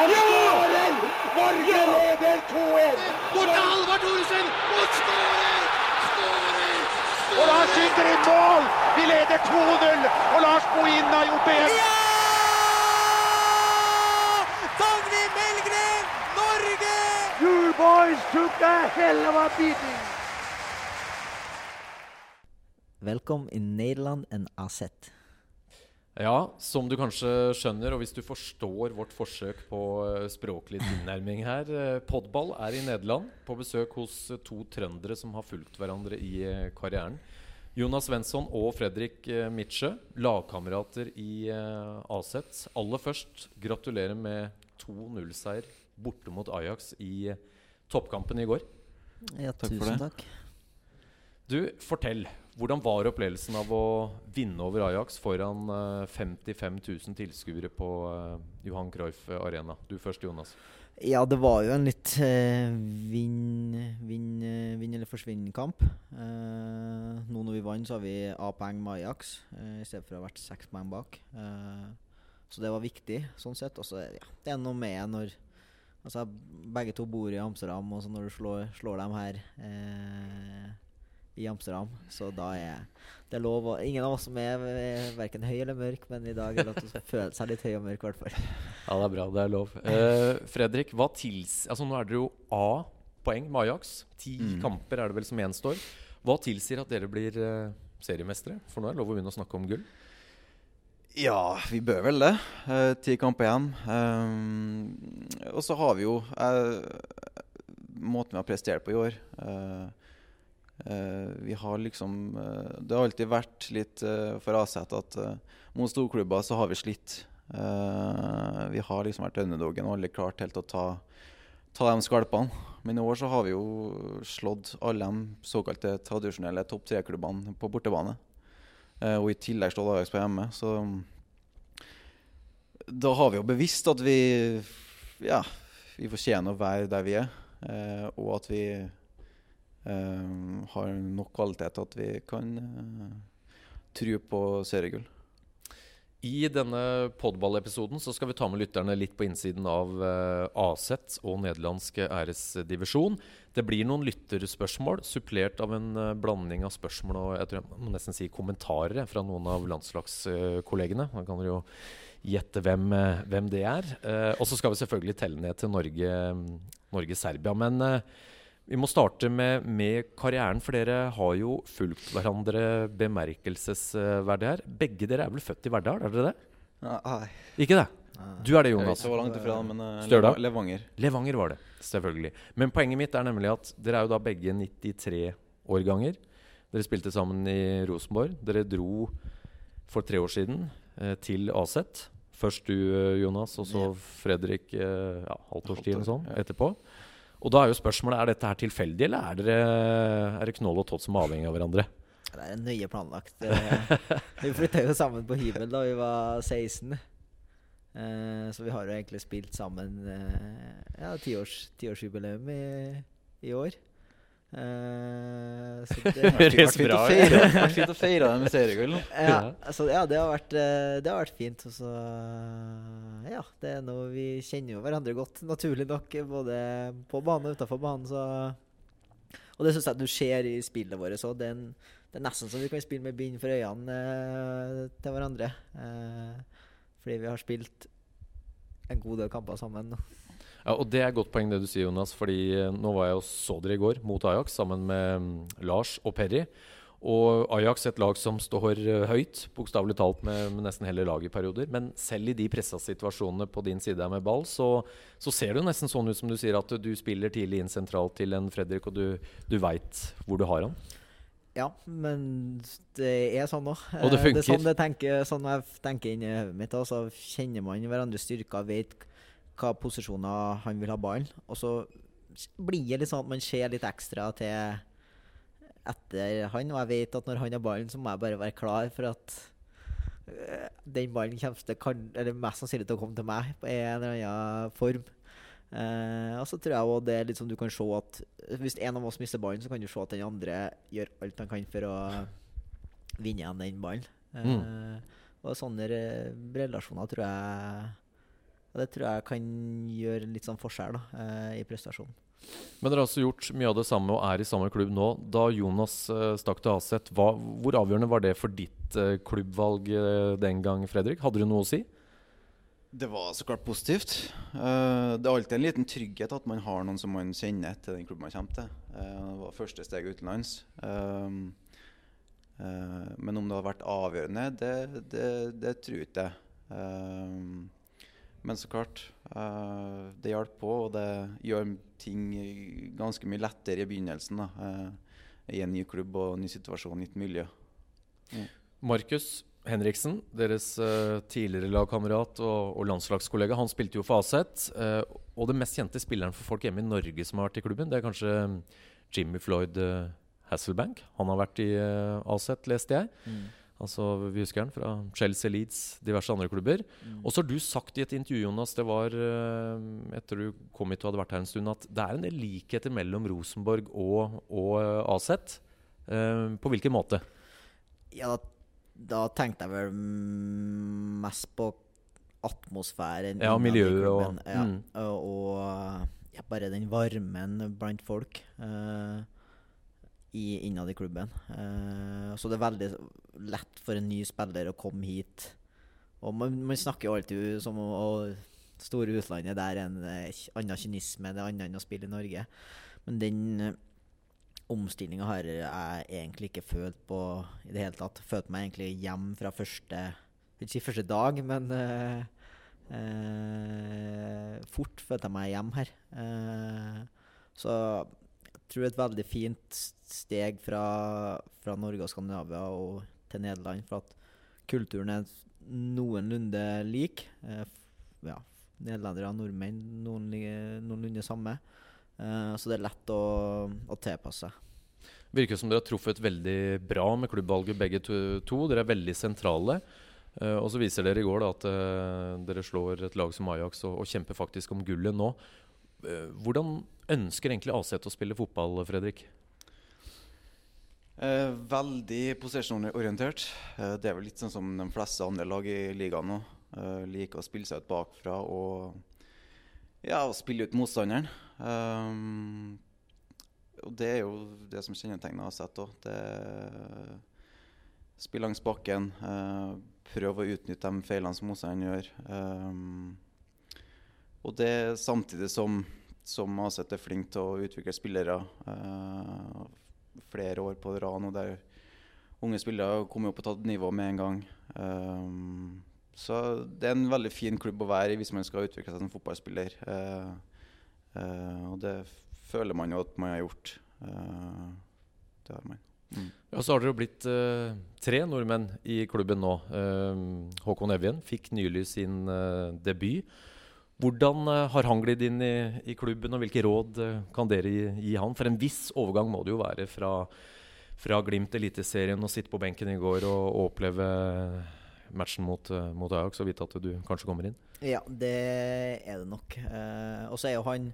Han skårer! Norge leder 2-1! Bort til Halvard Thoresen! Og skårer! Skårer! Og Lars skyter i mål! Vi leder 2-0, og Lars Bohinen har gjort det igjen! Dagny Melgren, Norge! You boys took a hell of a beating! Welkom in Nederland en AZ. Ja, som du kanskje skjønner, og hvis du forstår vårt forsøk på eh, språklig tilnærming her eh, Podball er i Nederland, på besøk hos eh, to trøndere som har fulgt hverandre i karrieren. Jonas Svensson og Fredrik Mitsjø, lagkamerater i Aset. Aller først, gratulerer med 2-0-seier borte mot Ajax i toppkampen i går. Ja, Takk for tusen det. takk. Du, fortell. Hvordan var opplevelsen av å vinne over Ajax foran eh, 55 000 tilskuere på eh, Johan Cruyff Arena? Du først, Jonas. Ja, det var jo en litt eh, vinn vinn, eh, vinn eller forsvinn-kamp. Eh, nå når vi vant, så har vi A-poeng med Ajax eh, i stedet for å ha vært seks poeng bak. Eh, så det var viktig, sånn sett. Og så ja, det er noe med når Altså, begge to bor i Amsterdam, og så når du slår, slår dem her eh, i Amsterdam, så da er det er lov å Ingen av oss som er eh, verken høy eller mørk, men i dag er det lov til å føle seg litt høy og mørk, i hvert fall. Ja, det er bra. Det er lov. Uh, Fredrik, hva tils... Altså, nå er dere jo A-poeng med Ajax. Ti Mm. kamper er det vel som gjenstår. Hva tilsier at dere blir uh, seriemestere? For nå er det lov å begynne å snakke om gull. Ja, vi bør vel det. Uh, ti kamper igjen. Um, og så har vi jo uh, måten vi har prestert på i år. Eh, vi har liksom eh, Det har alltid vært litt eh, for Aset at eh, mot storklubber så har vi slitt. Eh, vi har liksom vært underdogen og aldri klart helt å ta, ta de skalpene. Men i år så har vi jo slått alle de såkalte tradisjonelle topp tre-klubbene på bortebane. Eh, og i tillegg slått Ajax på hjemme. Så da har vi jo bevisst at vi ja, vi fortjener å være der vi er. Eh, og at vi eh, har nok kvalitet til at vi kan eh, tro på seriegull. I denne podball-episoden så skal vi ta med lytterne litt på innsiden av uh, Aset og nederlandsk æresdivisjon. Det blir noen lytterspørsmål, supplert av en uh, blanding av spørsmål og jeg tror jeg må nesten si kommentarer fra noen av landslagskollegene. Da kan dere jo gjette hvem, eh, hvem det er. Eh, og så skal vi selvfølgelig telle ned til Norge- Norge-Serbia. Men eh, vi må starte med, med karrieren, for dere har jo fulgt hverandre bemerkelsesverdig her. Begge dere er vel født i Verdal, er dere det? Nei, Ikke det? Du er det, jeg vet Jonas. ikke hvor langt ifra, men uh, Levanger. Levanger var det, selvfølgelig. Men poenget mitt er nemlig at dere er jo da begge 93-årganger. Dere spilte sammen i Rosenborg. Dere dro for tre år siden eh, til Aset. Først du, eh, Jonas, og så Fredrik eh, ja, halvt års tid eller sånn etterpå. Og da er jo spørsmålet er dette her tilfeldig, eller er, dere, er det Knoll og Tott som er avhengig av hverandre? Det er nøye planlagt. Vi flytta jo sammen på hybel da vi var 16. Eh, så vi har jo egentlig spilt sammen eh, ja, tiårs, tiårsjubileum i, i år. Eh, så det, Høres Vært fint å bra ut. feire- vært fint å feire det med seriegull. ja, altså, ja, det har vært, eh, det har vært fint. Og så Ja, det er noe Vi kjenner jo hverandre godt, naturlig nok, både på banen og utafor banen, så Og det syns jeg du ser i spillet vårt òg. Det, det er nesten så vi kan spille med bind for øynene eh, til hverandre. Eh, fordi vi har spilt en god del kamper sammen. nå. Ja, og Det er et godt poeng det du sier, Jonas. Fordi eh, nå var jeg og så dere i går mot Ajax sammen med mm, Lars og Perry. Og Ajax et lag som står eh, høyt, bokstavelig talt med, med nesten hele laget i perioder. Men selv i de pressa situasjonene på din side med ball, så, så ser det jo nesten sånn ut som du sier at du spiller tidlig inn sentralt til en Fredrik, og du, du veit hvor du har han. Ja, men det er sånn òg. Og det Det er sånn, funker. det tenker, sånn jeg tenker inni hodet mitt. Så kjenner man hverandres styrker, vet hva posisjoner han vil ha ballen. Og så blir det litt sånn at man ser litt ekstra til etter han. Og jeg vet at når han har ballen, så må jeg bare være klar for at øh, den ballen kommer til kan, eller mest sannsynlig til å komme til meg på en eller annen form. Eh, og så tror jeg også det er litt sånn du kan se at hvis en av oss mister ballen, så kan du se at den andre gjør alt han kan for å vinne igjen den ballen. Eh, Og sånne relasjoner tror jeg Og det tror jeg kan gjøre litt sånn forskjell da, eh, i prestasjonen. Men dere har også gjort mye av det samme og er i samme klubb nå. Da Jonas uh, stakk til Aset, hvor avgjørende var det for ditt uh, klubbvalg den gang, Fredrik? Hadde du noe å si? Det var så klart positivt. det er alltid en liten trygghet at man har noen som man kjenner til den klubben man kommer til. det var første steg utenlands. men om det har vært avgjørende, det, det, det tror jeg ikke. Men så klart, uh, det hjalp på, og det gjør ting ganske mye lettere i begynnelsen. Da, uh, I en ny klubb og ny situasjon, nytt miljø. Mm. Markus Henriksen, deres uh, tidligere lagkamerat og, og, landslagskollega, han spilte jo for Aset. og den mest kjente spilleren for folk hjemme i Norge som har vært i klubben, det er kanskje Jimmy Floyd Hasselbank. Han har vært i Aset, leste jeg. Mm. Altså, Vi husker han fra Chelsea, Leeds, diverse andre klubber. Mm. Og så har du sagt i et intervju Jonas, det var uh, etter du kom hit og hadde vært her en stund, at det er en del likheter mellom Rosenborg og, og uh, Aset. Uh, på hvilken måte? Ja, da tenkte jeg vel mest på atmosfæren. Ja, miljøet og, ja, mm. og, ja, bare den varmen blant folk. Uh, i, innad i klubben. Uh, så det er veldig lett for en ny spiller å komme hit. Og man, man snakker jo alltid som om å store utlandet der er en eh, annen kynisme, det er annet enn å spille i Norge. Men den uh, omstillinga har jeg egentlig ikke følt på i det hele tatt. Følte meg egentlig hjem fra første Ikke si første dag, men uh, uh, fort følte jeg meg hjem her. så tror et veldig fint steg fra, fra, Norge og Skandinavia og til Nederland. For at kulturen er noenlunde lik. Eh, ja, Nederlendere og nordmenn noen, noenlunde samme. Eh, så det er lett å, å tilpasse seg. Virker som dere har truffet veldig bra med klubbvalget begge to. Dere er veldig sentrale. Uh, og så viser dere i går da, at uh, dere slår et lag som Ajax og, og kjemper faktisk om gullet nå. Uh, hvordan ønsker egentlig Aset å spille fotball, Fredrik? Eh, veldig possession-orientert. Eh, det er vel litt sånn som de fleste andre lag i ligaen nå. Eh, liker å spille seg ut bakfra og ja, å spille ut motstanderen. Um, og det er jo det som kjennetegner Aset òg. Spill langs bakken. Uh, prøv å utnytte de feilene som motstanderen gjør. Um, og det samtidig som som Aset er flink til å utvikle spillere uh, flere år på rad nå, der unge spillere kommer opp på tatt nivå med en gang. Um, så det er en veldig fin klubb å være i hvis man skal utvikle seg som fotballspiller. Uh, uh, og det føler man jo at man har gjort. det har man. Mm. Ja, Så har dere jo blitt uh, tre nordmenn i klubben nå. Uh, Håkon Evjen fikk nylig sin uh, debut. Hvordan eh, har han glidd inn i, i, klubben, og hvilke råd eh, kan dere gi, gi, han? For en viss overgang må det jo være fra, fra Glimt Eliteserien og sitte på benken i går og, oppleve matchen mot, eh, mot, Ajax og vite at du kanskje kommer inn? Ja, det er det nok. Eh, og så er jo han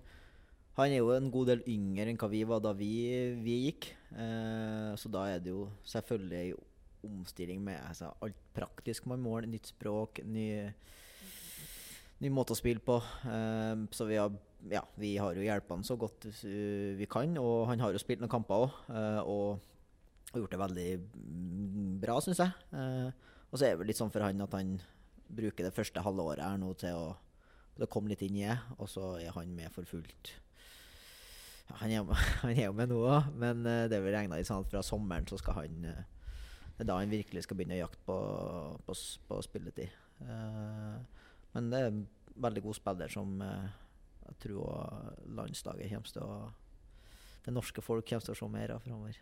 han er jo en god del yngre enn hva vi var da vi, vi gikk. Eh, så da er det jo selvfølgelig en omstilling med altså, alt praktisk man måler. Nytt språk, ny ny måte å spille på. Um, så vi har, ja, vi har jo hjulpet han så godt vi kan. Og han har jo spilt noen kamper òg, eh, og gjort det veldig bra, syns jeg. Uh, og så er det vel litt sånn for han at han bruker det første halve året her nå til å, til å komme litt inn i det, og så er han med for fullt. Han, er, jo med nå òg, men det er vel regna sånn at fra sommeren så skal han Det er da han virkelig skal begynne å jakte på, på, på spilletid. Uh, men det er en veldig god spiller som eh, jeg tror landslaget kommer til å Det norske folk kommer til å se mer av framover.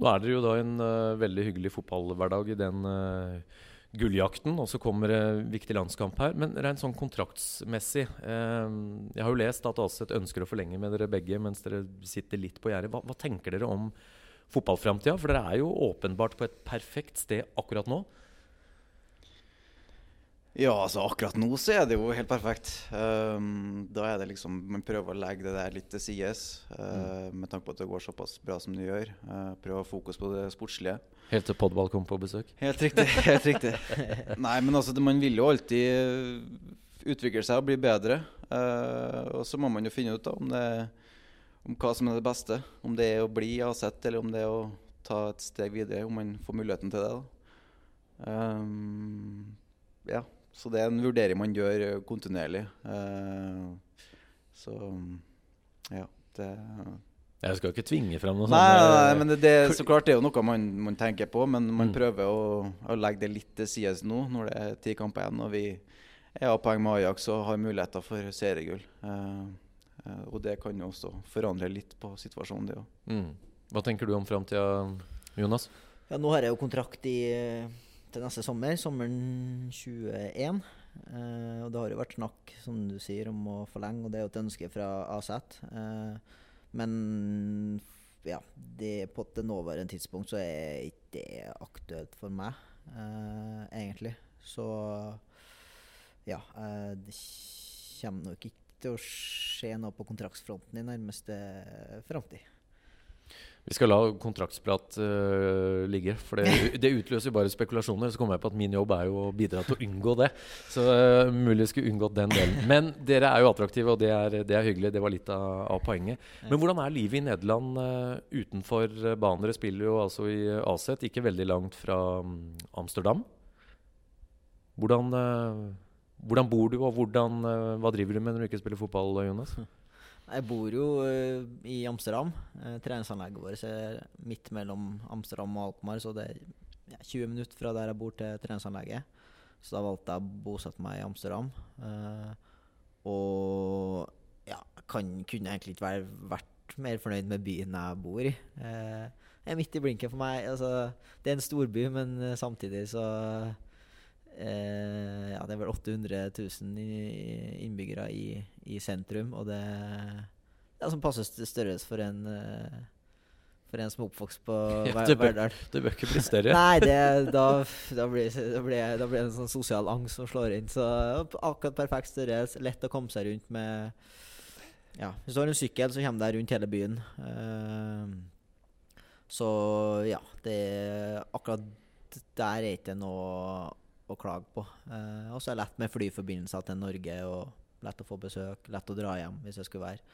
Nå er dere jo da en uh, veldig hyggelig fotballhverdag i den uh, gulljakten, og så kommer det uh, viktig landskamp her. Men rent sånn kontraktsmessig Jeg har jo lest at Aset ønsker å forlenge med dere begge mens dere sitter litt på gjerdet. Hva, hva, tenker dere om fotballframtida? For dere er jo åpenbart på et perfekt sted akkurat nå. Ja, altså akkurat nå så er det jo helt perfekt. Um, da er det liksom Man prøver å legge det der litt til sides, uh, mm. med tanke på at det går såpass bra som det gjør. Uh, prøve å ha fokus på det sportslige. Helt til Podball kom på besøk? Helt riktig. helt riktig. Nei, men altså, man vil jo alltid utvikle seg og bli bedre. Uh, og så må man jo finne ut da, om, det, om hva som er det beste. Om det er å bli avsett, eller om det er å ta et steg videre, om man får muligheten til det. da. Um, ja, så det er en vurdering man gjør eh, kontinuerlig. Eh, så ja, det Jeg skal ikke tvinge fram noe Nei, nei, nei, men det, det, så klart det er jo noe man, man tenker på, men man Mm. prøver å, å legge det litt til side nå, når det er ti kamper igjen. Og vi er av poeng med Ajax og har muligheter for seriegull. Eh, eh, og det kan jo også forandre litt på situasjonen, det òg. Mm. Hva tenker du om framtida, Jonas? Ja, nå har jeg jo kontrakt i, til neste sommer, sommeren 21. Eh, og det har jo vært snakk, som du sier, om å forlenge, og det er jo et ønske fra AZ. Eh, men ja, det, på det nåværende tidspunkt så er ikke det aktuelt for meg, eh, egentlig. Så ja, eh, det kommer nok ikke til å skje noe på kontraktsfronten i nærmeste framtid. Vi skal la kontraktsprat uh, ligge, for det, det utløser jo bare spekulasjoner. Så kommer jeg på at min jobb er jo å bidra til å unngå det. Så uh, mulig jeg skulle unngått den delen. Men dere er jo attraktive, og det er, det er hyggelig. Det var litt av, av poenget. Men hvordan er livet i Nederland uh, utenfor banen? Dere spiller jo altså i Aset, ikke veldig langt fra mm, Amsterdam. Hvordan, eh, hvordan bor du, og hvordan, eh, hva driver du med når du ikke spiller fotball, Jonas? Jeg bor jo eh, i Amsterdam. Uh, treningsanlegget vårt er midt mellom Amsterdam og Alkmaar, så det er ja, 20 minutter fra der jeg bor til treningsanlegget. Så da valgte jeg å bosette meg i Amsterdam. Eh, og ja, kan, kunne egentlig ikke vært mer fornøyd med byen jeg bor i. Jeg er midt i blinken for meg. Altså, det er en storby, men samtidig så eh, Ja, det er vel 800 000 innbyggere i, i sentrum, og det er som passer st- størrelse for en eh, For en som er oppvokst på Ja, Verdal. Det bør ikke bli større. Nei, det, da, da, blir, da, blir, da blir det en sånn sosial angst som slår inn. Så akkurat perfekt størrelse. Lett å komme seg rundt med Ja, Hvis du har en sykkel, så kommer du deg rundt hele byen. Uh, så ja, det akkurat der er ikke noe å klage på. Eh, og så er det lett med flyforbindelser til Norge, og lett å få besøk, lett å dra hjem hvis det skulle være.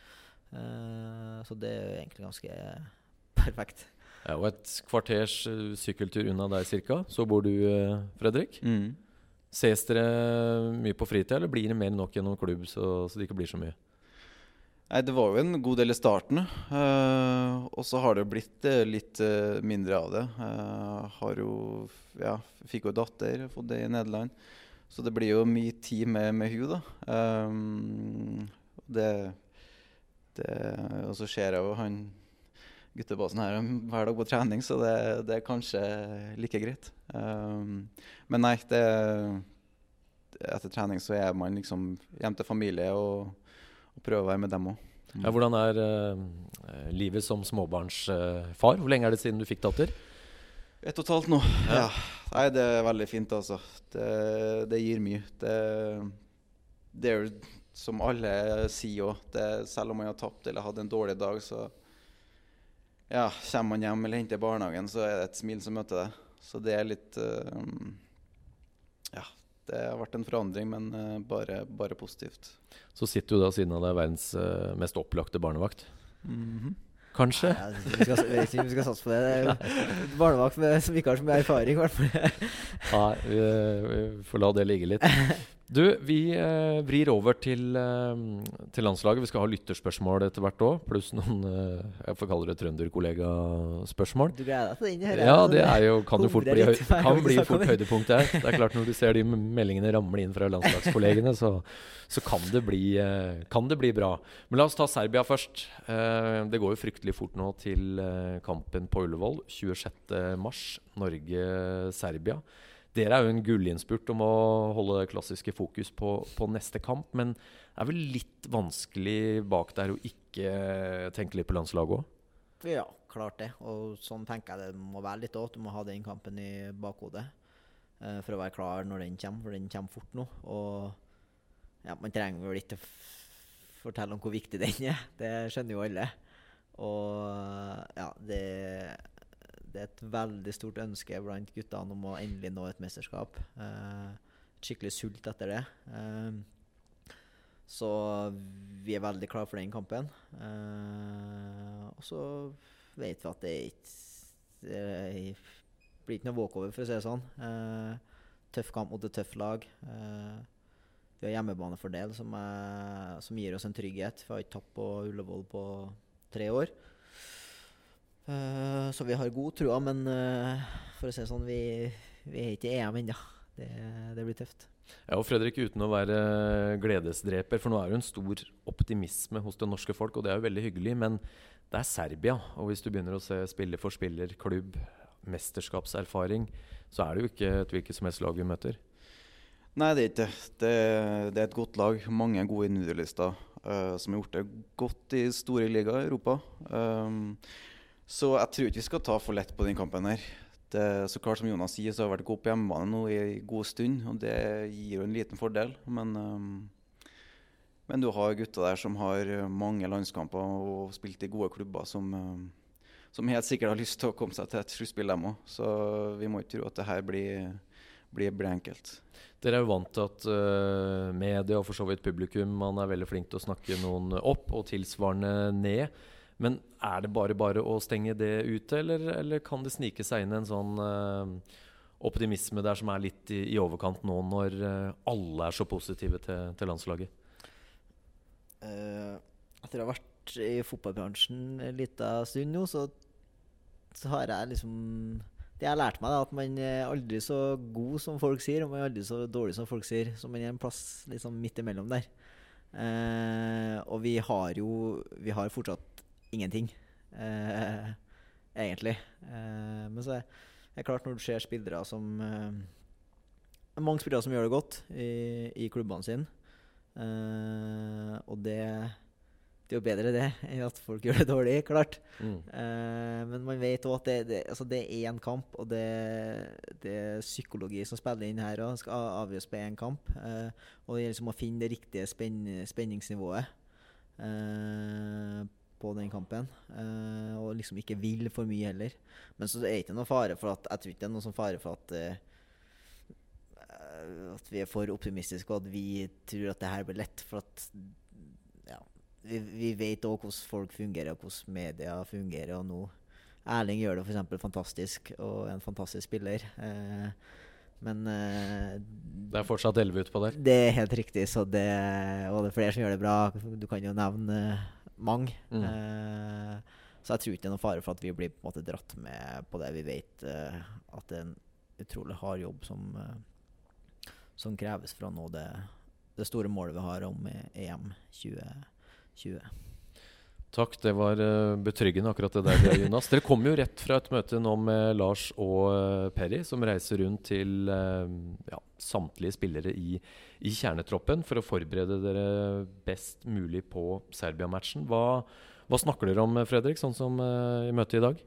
Eh, så det er jo egentlig ganske perfekt. Ja, og et kvarters eh, sykkeltur unna deg cirka, så bor du, eh, Fredrik. Mm. Ses dere mye på fritid, eller blir det mer enn nok gjennom klubb, så, så det ikke blir så mye? Nei, Det var jo en god del i starten, Uh, og så har det blitt uh, litt uh, mindre av det. Har jo, ja, Fikk jo datter, fått det i Nederland. Så det blir jo mye tid med, med hun da. Um, det, det, og så ser jeg jo han guttebasen her hver dag på trening, så det, det er kanskje like greit. Um, men nei, det, etter trening så er man liksom hjem til familie og og prøve å være med dem òg. Ja, hvordan er uh, livet som småbarnsfar? Hvor lenge er det siden du fikk datter? Ett og et halvt nå. Ja. Nei, det er veldig fint, altså. Det, det gir mye. Det, det er jo som alle sier òg, selv om man har tapt eller hatt en dårlig dag, så ja, kommer man hjem eller henter barnehagen, så er det et smil som møter deg. Så det er litt uh, Ja, det har vært en forandring, men eh, bare, bare positivt. Så sitter du da siden av deg verdens eh, mest opplagte barnevakt. Kanskje? Ja, vi skal, jeg skal, vi skal satse på det. det er jo barnevakt med, som ikke har så mye erfaring, i hvert fall. Nei, vi, vi får la det ligge litt. Du, vi eh, vrir over til, eh, til landslaget. Vi skal ha lytterspørsmål etter hvert òg, pluss noen eh, jeg får kalle det trønderkollegaspørsmål. Du gleder deg til den? Ja, det er jo, kan jo fort bli, høy, kan bli fort høydepunktet høydepunkt der. Det er klart Når du ser de meldingene ramle inn fra landslagskollegene, så, så kan, det bli, eh, kan det bli bra. Men la oss ta Serbia først. Eh, Det går jo fryktelig fort nå til eh, kampen på Ullevål 26.3. Norge-Serbia. Dere er jo en gullinnspurt om å holde det klassiske fokus på, på neste kamp, men det er vel litt vanskelig bak der å ikke tenke litt på landslaget òg? Ja, klart det. Og sånn tenker jeg det må være litt òg. Du må ha den kampen i bakhodet eh, for å være klar når den kommer, for den kommer fort nå. Og ja, man trenger vel ikke å fortelle om hvor viktig den er. Det skjønner jo alle. Og ja, det, det er et veldig stort ønske blant guttene om å endelig nå et mesterskap. Uh, skikkelig sult etter det. Uh, Så vi er veldig klare for den kampen. Uh, og så vet vi at det ikke blir ikke noe walkover, for å si det sånn. Tøff kamp mot et tøft lag. Vi har hjemmebanefordel som, er, som gir oss en trygghet. Vi har ikke tapt på Ullevål på tre år. Eh, så vi har god trua, men uh, for å si det sånn, vi, vi er ikke i EM ennå. Det, det blir tøft. Ja, og Fredrik, uten å være gledesdreper, for nå er det jo en stor optimisme hos det norske folk, og det er jo veldig hyggelig, men det er Serbia. Og hvis du begynner å se spiller for spiller, klubb, mesterskapserfaring, så er det jo ikke et hvilket som helst lag vi møter. Nei, det er ikke det. Det er et godt lag. Mange gode individualister uh, som har gjort det godt i store ligaer i Europa. Um, så jeg tror ikke vi skal ta for lett på den kampen her. Det, så klart som Jonas sier, så har jeg vært god på hjemmebane nå i god stund, og det gir jo en liten fordel. Men, um, men du har gutter der som har mange landskamper og spilt i gode klubber som, um, som helt sikkert har lyst til å komme seg til et sluttspill, dem òg. Så vi må ikke tro at det her blir, blir, blir enkelt. Dere er jo vant til at uh, media og for så vidt publikum man er veldig flink til å snakke noen opp og tilsvarende ned. Men er det bare bare å stenge det ute, eller, eller kan det snike seg inn en sånn uh, optimisme der som er litt i, i overkant nå, når uh, alle er så positive til, til landslaget? Uh, etter å ha vært i fotballbransjen en liten stund nå, så, så, har jeg liksom Det jeg har lært meg, er at man er aldri så god som folk sier, og man er aldri så dårlig som folk sier. Så man er en plass liksom midt imellom der. og vi har jo Vi har fortsatt ingenting, eh, egentlig. Eh, men så er det klart, når du ser spillere som eh, Mange spillere som gjør det godt i, i klubbene sine. Eh, og det, det er jo bedre det enn at folk gjør det dårlig, klart. Mm. Eh, men man vet òg at det, det, altså det, er én kamp, og det, det, er psykologi som spiller inn her òg. Skal avgjøres på én kamp. Eh, og det gjelder liksom å finne det riktige spenn, spenningsnivået. Uh, på den kampen. Eh, og liksom ikke vil for mye heller. Men så er det ikke noe fare for at Jeg tror ikke det er noe sånn fare for at eh, At vi er for optimistiske og at vi tror at det her blir lett. For at ja, vi, vi vet òg hvordan folk fungerer, og hvordan media fungerer. Og nå Erling gjør det f.eks. fantastisk og er en fantastisk spiller. Eh, men Det er fortsatt elleve utpå der? Det er helt riktig. Så det, og det er flere som gjør det bra. Du kan jo nevne mange. Mm. Eh, så jeg tror ikke det er noen fare for at vi blir på en måte dratt med på det. Vi vet eh, at det er en utrolig hard jobb som, eh, som kreves for å nå det, det, store målet vi har om EM 2020. Takk, det var betryggende akkurat det der, Jonas. Dere kommer jo rett fra et møte nå med Lars og Perry, som reiser rundt til ja, samtlige spillere i, i, kjernetroppen for å forberede dere best mulig på Serbia-matchen. Hva, hva, snakker dere om, Fredrik, sånn som i møtet i dag?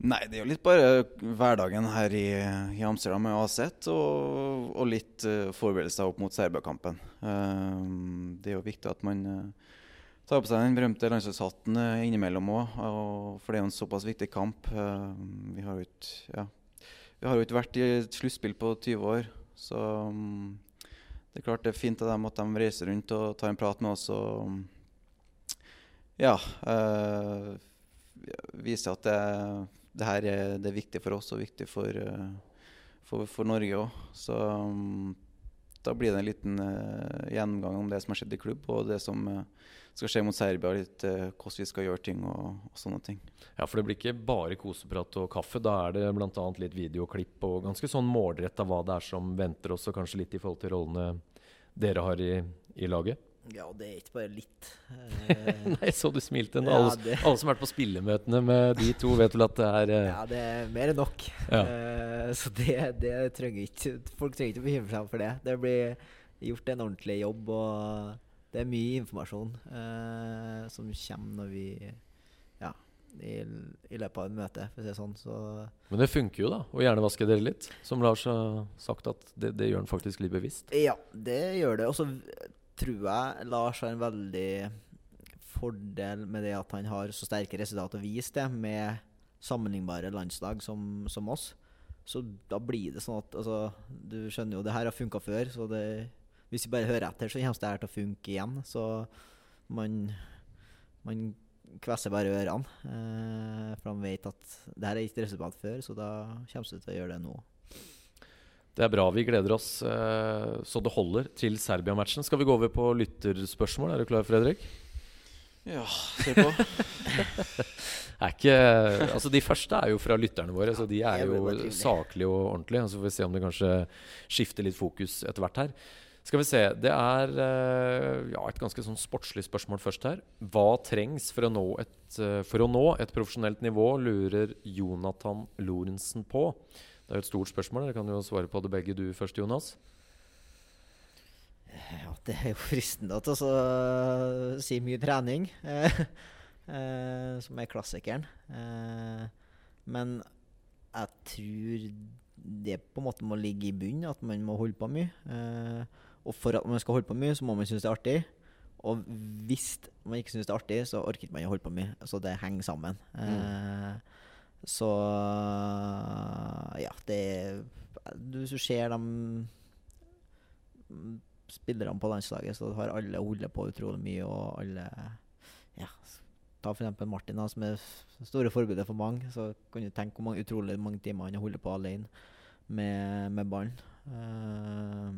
Nei, det er jo litt bare hverdagen her i, i Amsterdam med AZ, og, og litt uh, forberedelser opp mot Serbia-kampen. Uh, det er jo viktig at man uh, tar på seg den berømte landslagshatten innimellom òg, for det er jo en såpass viktig kamp. vi har jo ikke ja, har jo ikke vært i et sluttspill på 20 år, så um, det er klart det er fint av dem at de reiser rundt og tar en prat med oss og um, ja øh, viser at det, det her er, det er, viktig for oss og viktig for, for, for Norge òg. Da blir det en liten uh, gjennomgang om det som har skjedd i klubb, og det som skal skje mot Serbia, litt hvordan vi skal gjøre ting og, og, sånne ting. Ja, for det blir ikke bare koseprat og kaffe. Da er det bl.a. litt videoklipp og ganske sånn målretta hva det er som venter oss, og kanskje litt i forhold til rollene dere har i, i laget? Ja, det er ikke bare litt. Nei, så du smilte Ja, Alle, alle, som har vært på spillemøtene med de to, vet vel at det er uh... Ja, det er mer enn nok. Ja. Uh, så det, det, trenger ikke Folk trenger ikke å bekymre seg for det. Det blir gjort en ordentlig jobb, og det er mye informasjon uh, som kommer når vi Ja, i, i, løpet av et møte, for å si det sånn. Så Men det funker jo, da, å hjernevaske dere litt? Som Lars har sagt, at det, det gjør en faktisk litt bevisst? Ja, det gjør det. Og så tror jeg Lars har en veldig fordel med det at han har så sterke resultater å vise det, med sammenlignbare landslag som, som oss. Så da blir det sånn at altså, Du skjønner jo, det her har funka før, så det, hvis vi bare hører etter, så kommer det her til å funke igjen. Så man, man kvesser bare ørene. Eh, for man vet at det her er ikke resultat før, så da kommer det til å gjøre det nå. Det er bra. Vi gleder oss eh, så det holder til Serbia-matchen. Skal vi gå over på lytterspørsmål? Er du klar, Fredrik? Ja, se på. er ikke, altså De første er jo fra lytterne våre, så de er jo saklige og ordentlige. Så får vi se om det kanskje skifter litt fokus etter hvert her. Skal vi se. Det er eh, ja, et ganske sånn sportslig spørsmål først her. Hva trengs for å nå et, eh, for å nå et profesjonelt nivå, lurer Jonathan Lorentzen på. Det er jo et stort spørsmål. Dere kan jo svare på det begge du først, Jonas. Ja, det er jo fristende å så si mye trening, eh, eh, som er klassikeren. Eh, men jeg tror det på en måte må ligge i bunnen, at man må holde på mye. Eh, og for at man skal holde på mye, så må man synes det er artig. Og hvis man ikke synes det er artig, så orker ikke man å holde på mye. Så det henger sammen. Mm. Så det hvis du ser dem mm, spillerne på landslaget, så har alle holdt på utrolig mye, og alle Ja, ta eksempel Martin, da, som er store forbilder for mange. Så kan du tenke hvor mange, utrolig mange timer han har holdt på alene med, med ballen. Uh,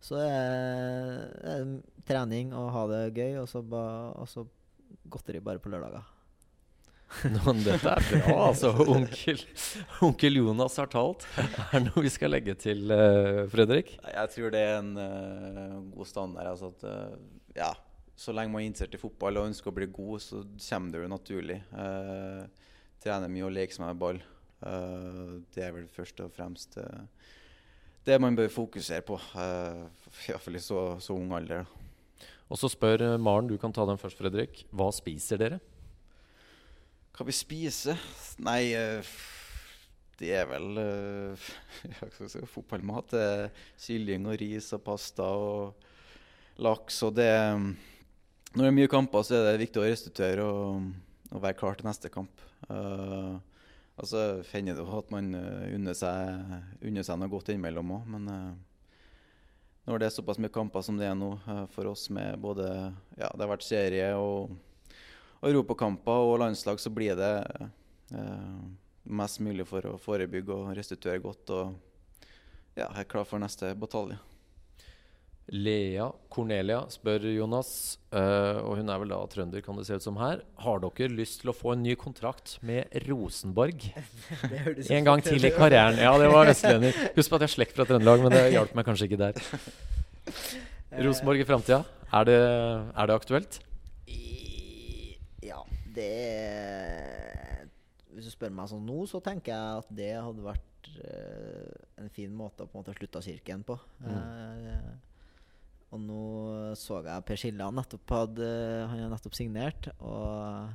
så er, det trening og ha det gøy, og så, og så godteri bare på lørdager. Nå, men dette er bra, altså. Onkel, onkel Jonas har talt. Er det noe vi skal legge til, uh, Fredrik? Jeg tror det er en uh, god standard. Altså at, uh, ja, så lenge man er interessert i fotball og ønsker å bli god, så kommer det jo naturlig. Uh, trene mye og leker seg med ball. Det er vel først og fremst det man bør fokusere på. Iallfall i så, så ung alder. Og så spør Maren, du kan ta den først, Fredrik. Hva spiser dere? Hva vi spiser? Nei, eh, det er vel jeg si, fotballmat. Det kylling og ris og pasta og laks. Og det Når det er mye kamper, så er det viktig å restituere og, og være klar til neste kamp. Uh, og så hender det at man unner seg, unner seg noe godt innimellom òg, men uh, når det er såpass mye kamper som det er nå for oss med både Ja, det har vært serie og europakamper og landslag, så blir det eh, mest mulig for å forebygge og restituere godt. Og ja, jeg er klar for neste batalje. Lea Cornelia spør Jonas, uh, og hun er vel da trønder, kan det se ut som her. Har dere lyst til å få en ny kontrakt med Rosenborg? En gang til i karrieren. Ja, det var vestlending. Husk på at jeg er slekt fra Trøndelag, men det hjalp meg kanskje ikke der. Rosenborg i framtida, er, det- er det aktuelt? Det Hvis du spør meg sånn nå, så tenker jeg at det hadde vært eh, en fin måte å på en måte slutte kirken på. Eh, og nå så jeg Per nettopp hadde Han har nettopp signert, og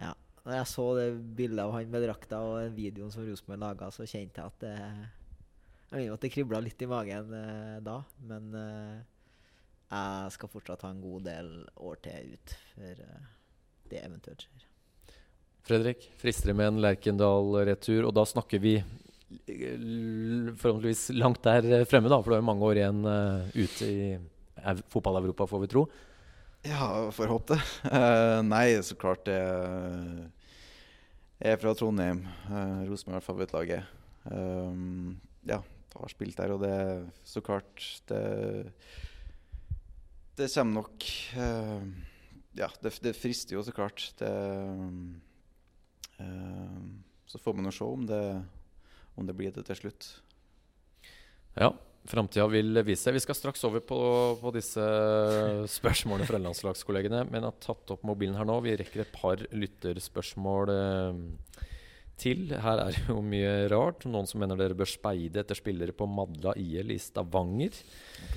ja. Når jeg så det bildet av han med drakta og videoen som Rosenborg laga, så kjente jeg at det Jeg mener at det kribla litt i magen eh, da, men eh, jeg skal fortsatt ha en god del år til ut For eh, det eventuelt skjer. Fredrik, frister det med en Lerkendal-retur? Og da snakker vi l- forhåpentligvis langt der eh, fremme, da, for du har jo mange år igjen uh, ute i fotball-Europa, får vi tro. Ja, får håpe det. Uh, nei, så klart det Jeg er fra Trondheim. Uh, Rosenborg er favorittlaget. Um, ja, har spilt der, og det er så klart Det Det kommer nok eh, Ja, det, det frister jo så klart. Det eh, Så får man jo se om det, om det blir det til slutt. Ja, framtida vil vise. Vi skal straks over på, på disse spørsmålene fra landslagskollegene, men jeg har tatt opp mobilen her nå. Vi rekker et par lytterspørsmål eh, til. Her er det jo mye rart. Noen som mener dere bør speide etter spillere på Madla IL i Stavanger.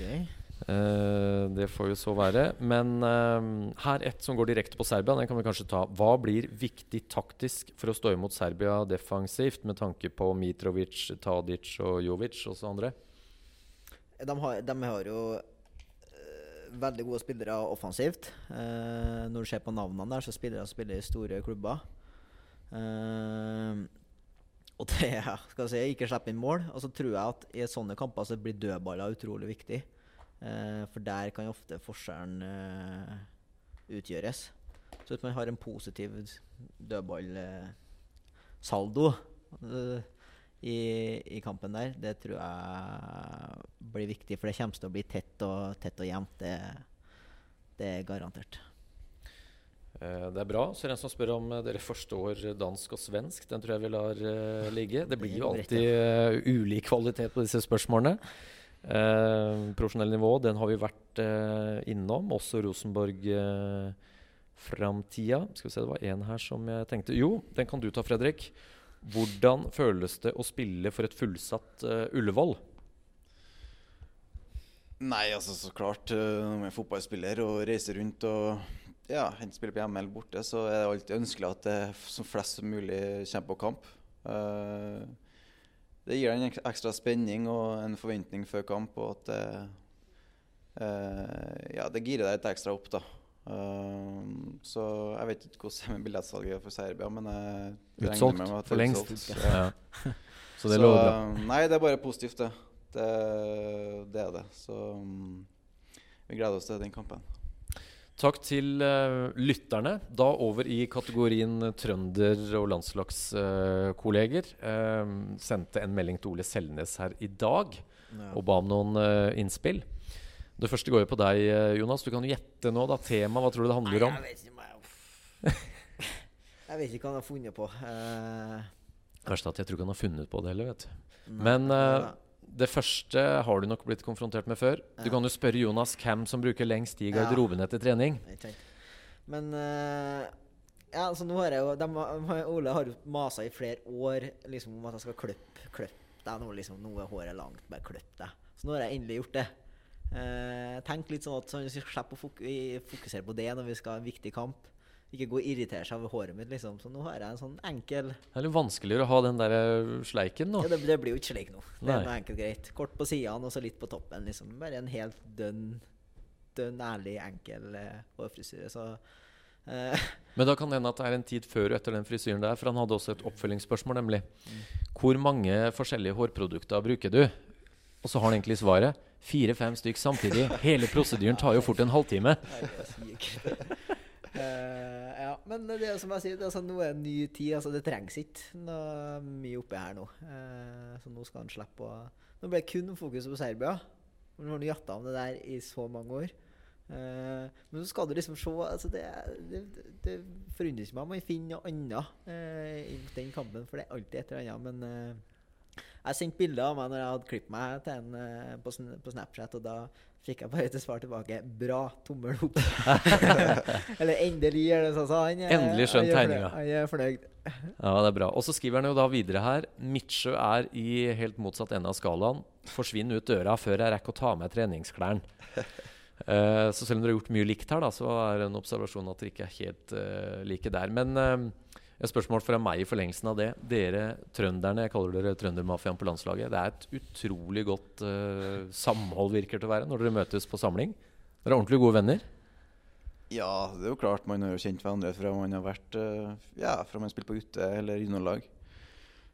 Eh, det får jo så være. Men eh, her et som går direkte på Serbia. Den kan vi kanskje ta. Hva blir viktig taktisk for å stå imot Serbia defensivt, med tanke på Mitrovic, Tadic og Jovic og så andre? De har, de har jo eh, veldig gode spillere offensivt. Eh, når du ser på navnene der, så spillere spiller i store klubber. Eh, og det skal jeg si, ikke slippe inn mål. Og så tror jeg at i sånne kamper så blir dødballer utrolig viktig. Eh, for der kan ofte forskjellen eh, utgjøres. Så hvis man har en positiv dødballsaldo eh, i, i kampen der, det tror jeg blir viktig. For det kommer til å bli tett og, tett og jevnt. Det, det er garantert. Det er bra. Så er det en som spør om dere forstår dansk og svensk. Den tror jeg vi lar ligge. Det blir jo alltid ulik kvalitet på disse spørsmålene. Eh, profesjonell nivå, den har vi vært eh, innom. Også Rosenborg eh, framtida. Skal vi se, det var en her som jeg tenkte Jo, den kan du ta, Fredrik. Hvordan føles det å spille for et fullsatt Ullevål? Nei, altså så klart Når man er fotballspiller og reiser rundt og ja, enten spiller på hjemme eller borte, så er det alltid ønskelig at det som flest som mulig kommer på kamp. Eh, det gir en ekstra spenning og en forventning før kamp, og at det eh, Ja, det girer deg litt ekstra opp, da. Eh, så jeg vet ikke hvordan det er med billettsalget for Serbia, men jeg regner Utsolgt med at det er for lengst. utsolgt, ja. Ja. Så det lover bra. eh, Nei, det er bare positivt, det. Det, det er det. Så um, vi gleder oss til den kampen. Takk til uh, lytterne. Da over i kategorien trønder- og landslagskolleger. Eh, sendte en melding til Ole Selnes her i dag og ba om noen eh, innspill. Det første går jo på deg, Jonas. Du kan jo gjette nå. da Tema, hva tror du det handler om? Nei, jeg vet ikke jeg vet ikke hva han har funnet på. Verst at jeg tror ikke han har funnet på det heller, vet du. Men. Det første har du nok blitt konfrontert med før. Du kan jo spørre Jonas hvem som bruker lengst tid i Ja. garderoben etter trening. Men uh, ja, altså nå har jeg jo de, Ole har jo masa i flere år liksom, om at jeg skal klippe klipp deg nå. Liksom, nå er håret langt, bare klipp deg. Så nå har jeg endelig gjort det. Uh, tenk litt sånn at så vi slipper å fok fokusere på det når vi skal ha en viktig kamp. Ikke gå og irritere seg over håret mitt, liksom. Så nå har jeg en sånn enkel Det er litt vanskeligere å ha den der eh, sleiken nå. ja, det, det blir jo ikke sleik nå. Det Nei. er noe enkelt greit. Kort på sidene og så litt på toppen. liksom. Bare en helt dønn, dønn ærlig, enkel eh, hårfrisyre. Så eh, Men da kan det hende at det er en tid før og etter den frisyren der. For han hadde også et oppfølgingsspørsmål, nemlig. Hvor mange forskjellige hårprodukter bruker du? Og så har han egentlig svaret. Fire-fem stykk samtidig. Hele prosedyren tar jo fort en halvtime. Eh, ja, men det er som jeg sier, er altså, nå er det en ny tid. altså Det trengs ikke noe mye oppi her nå. Uh, så nå skal han slippe å Nå ble det kun fokuset på Serbia. Nå har han jatta om det der i så mange år. Uh, men så skal du liksom se altså det, det, det forundrer ikke meg om man finner noe annet i den kampen, for det er alltid et eller annet. Men jeg sendte bilder av meg når jeg hadde klippet meg til en på, på Snapchat, og da fikk jeg bare til svar tilbake 'bra, tommel opp'. Eller 'endelig', er det sånn. Så han, Endelig skjønt tegninga. Han er fornøyd. Ja, det er bra. Og så skriver han jo da videre her. Midtsjø er i helt motsatt ende av skalaen. Forsvinn ut døra før jeg rekker å ta med treningsklærne. uh, så selv om dere har gjort mye likt her, da, så er det en observasjon at dere ikke er helt uh, like der. Men eh, et spørsmål fra meg i forlengelsen av det. Dere trønderne, jeg kaller dere trøndermafiaen på landslaget. Det er et utrolig godt uh, samhold, virker til å være, når dere møtes på samling. Dere er ordentlig gode venner. Ja, det er jo klart man har jo kjent hverandre fra man har vært uh, Ja, fra man spilte på ute eller juniorlag.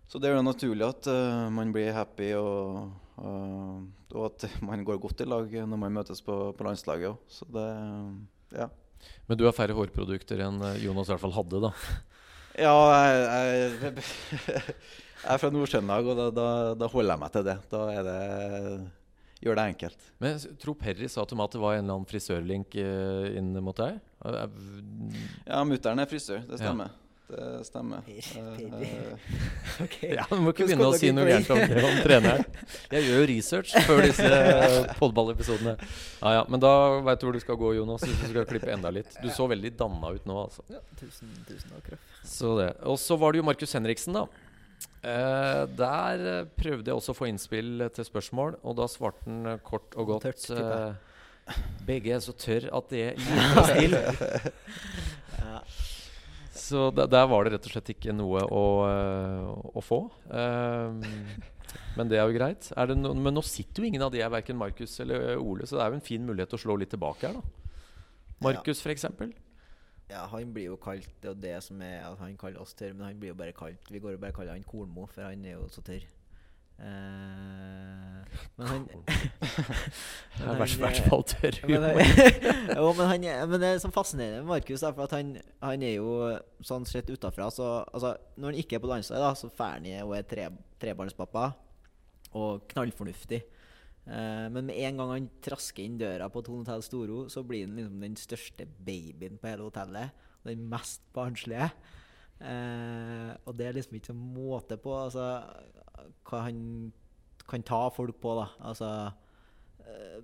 Så det er jo naturlig at uh, man blir happy og, og, at man går godt i lag når man møtes på, på landslaget òg. Så det Ja. Men du har færre hårprodukter enn Jonas i hvert fall hadde, da. Ja, jeg, jeg, jeg er fra Nord-Trøndelag, og da, da, da holder jeg meg til det. Da er det Gjør det enkelt. Men jeg tror Perry sa til meg at det var en eller annen frisørlink eh, inn mot deg. Ja, mutter'n er frisør. Det Ja. Det stemmer. Per- Eh, Ok. Ja, Du må ikke begynne å si noe gærent om, om treneren. Jeg gjør jo research før disse podballepisodene. Ja, ja, Men da veit du hvor du skal gå, Jonas, hvis du skal klippe enda litt. Du så veldig danna ut nå, altså. Ja, tusen, tusen takk. Så det. Og så var det jo Markus Henriksen, da. Eh, der eh, prøvde jeg også å få innspill eh, til spørsmål, og da svarte han eh, kort og godt Tørt, eh, Begge er så tørr at det gir meg still. Ja. Så der, der var det rett og slett ikke noe å, eh, å få. Um, men det er jo greit. Er no, men nå sitter jo ingen av de her, verken Markus eller eh, Ole, så det er jo en fin mulighet å slå litt tilbake her, da. Markus, for eksempel. ja, han blir jo kalt Det er jo det som er at han kaller oss tørr, men han blir jo bare kalt Vi går jo bare kaller han Kornmo, for han er jo så tørr. Eh, men han er i hvert hvert eh, fall tørr humor. jo, men, han, er- men det er sånn fascinerende med Markus, da, for at han, han er jo sånn sett utafra så altså, Når han ikke er på landslaget, da, så drar han og er tre, trebarnspappa og knallfornuftig. Uh, men med en gang han trasker inn døra på Tone Hotel Storo, så blir han liksom den største babyen på hele hotellet. Og den mest barnslige. Uh, og det er liksom ikke noen måte på altså, hva han kan ta folk på, da. Altså eh,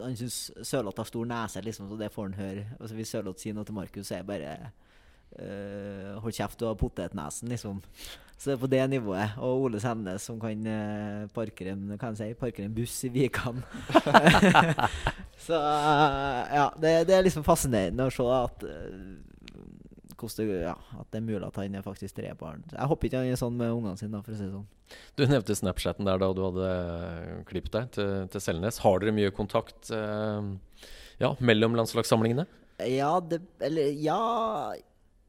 Han syns Sørloth har stor nese, liksom, så det får han høre. Altså, hvis Sørloth sier noe til Markus, så er det bare eh, Hold kjeft, du har potetnesen, liksom. Så det er på det nivået. Og Ole Sennes som kan uh, parkere, en, kan si, parkere en buss i Vikan. så uh, ja, det, det er liksom fascinerende å se at eh, hvordan det, ja, at det er mulig at han er faktisk tre barn. Jeg håper ikke han er sånn med ungene sine, for å si det sånn. Du nevnte Snapchaten der da du hadde klippet deg til, til Selnes. Har dere mye kontakt eh, ja, mellom landslagssamlingene? Ja, det Eller ja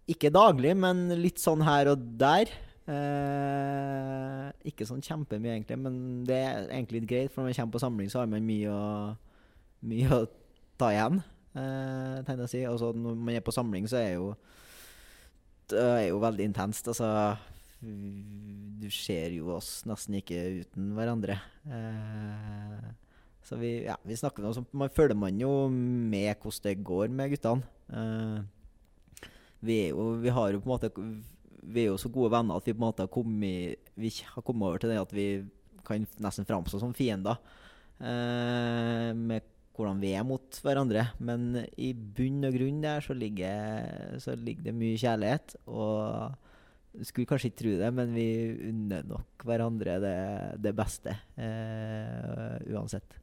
Ikke daglig, men litt sånn her og der. Eh, ikke sånn kjempemye, egentlig, men det er egentlig litt greit. For når man kommer på samling, så har man mye å, mye å ta igjen, eh, si. Og så når man er på samling, så er jo er jo veldig intenst. Altså Du ser jo oss nesten ikke uten hverandre. Eh, så vi, ja, vi snakker noe sånt. Man følger man jo med hvordan det går med guttene. Eh, vi, er jo, vi har jo på en måte Vi er jo så gode venner at vi på en måte har kommet, vi har kommet over til det at vi kan nesten framstå som fiender. Eh, er mot hverandre. Men i bunn og grunn der så ligger, så ligger det mye kjærlighet. Og skulle kanskje ikke tro det, men vi unner nok hverandre det, det beste. Eh, uansett.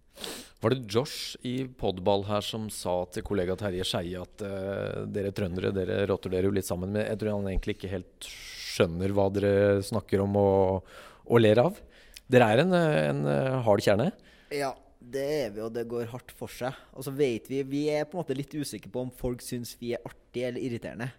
Var det Josh i podball her som sa til kollega Terje Skeie at eh, dere trøndere dere rotter dere jo litt sammen med Jeg tror han egentlig ikke helt skjønner hva dere snakker om og, og ler av. Dere er en, en eh, hard kjerne. Ja, det er vi, og det går hardt for seg. Og så vet vi Vi er på en måte litt usikre på om folk syns vi er artige eller irriterende.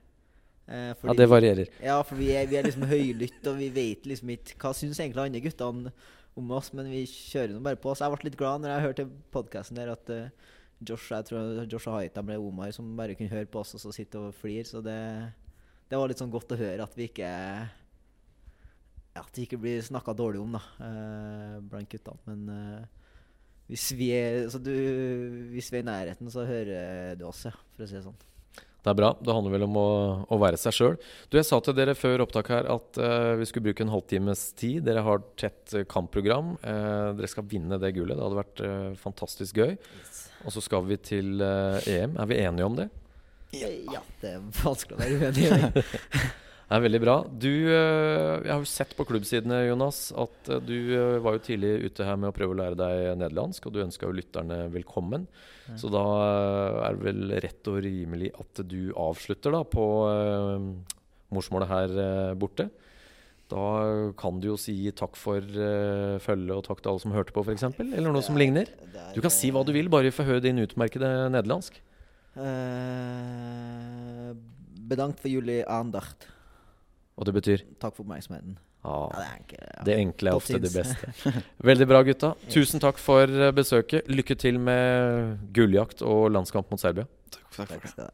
Eh, Ja, det varierer. Ja, for vi er, vi er liksom høylytte, og vi vet liksom ikke Hva syns egentlig andre guttene om oss, men vi kjører nå bare på. Så jeg ble litt glad når jeg hørte podkasten der at uh, Josh jeg tror Josh og Haita ble Omar som bare kunne høre på oss og så sitte og flire. Så det, det var litt sånn godt å høre at vi ikke at det ikke blir snakka dårlig om da eh, blant guttene. Men eh, hvis, vi er, så du, hvis vi er i nærheten, så hører du oss, ja, for å si det sånn. Det er bra. Det handler vel om å, å være seg sjøl. Du, jeg sa til dere før opptak her at uh, vi skulle bruke en halvtimes tid. Dere har tett eh, kampprogram. Uh, dere skal vinne det gullet. Det hadde vært uh, fantastisk gøy. Og så skal vi til EM. Er vi enige om det? Ja, det er vanskelig å være uenig i. det. Er veldig bra. Du, eh, jeg har jo sett på klubbsidene Jonas, at eh, du eh, var jo tidlig ute her med å prøve å lære deg nederlandsk, og du ønska jo lytterne velkommen. Så da er det vel rett og rimelig at du avslutter da på morsmålet her borte. Da kan du jo si takk for uh, følget og takk til alle som hørte på, f.eks. Eller noe som ligner. Er, Du kan si hva du vil, bare få høre din utmerkede nederlandsk. Uh, bedankt for jullig andacht. Og det betyr Takk for oppmerksomheten. ja, Ja, det er ikke, ja. Det enkle er ofte det beste. Veldig bra, gutta. Tusen takk for eh, besøket. Lykke til med gulljakt og landskamp mot Serbia. Takk, takk for Takk det.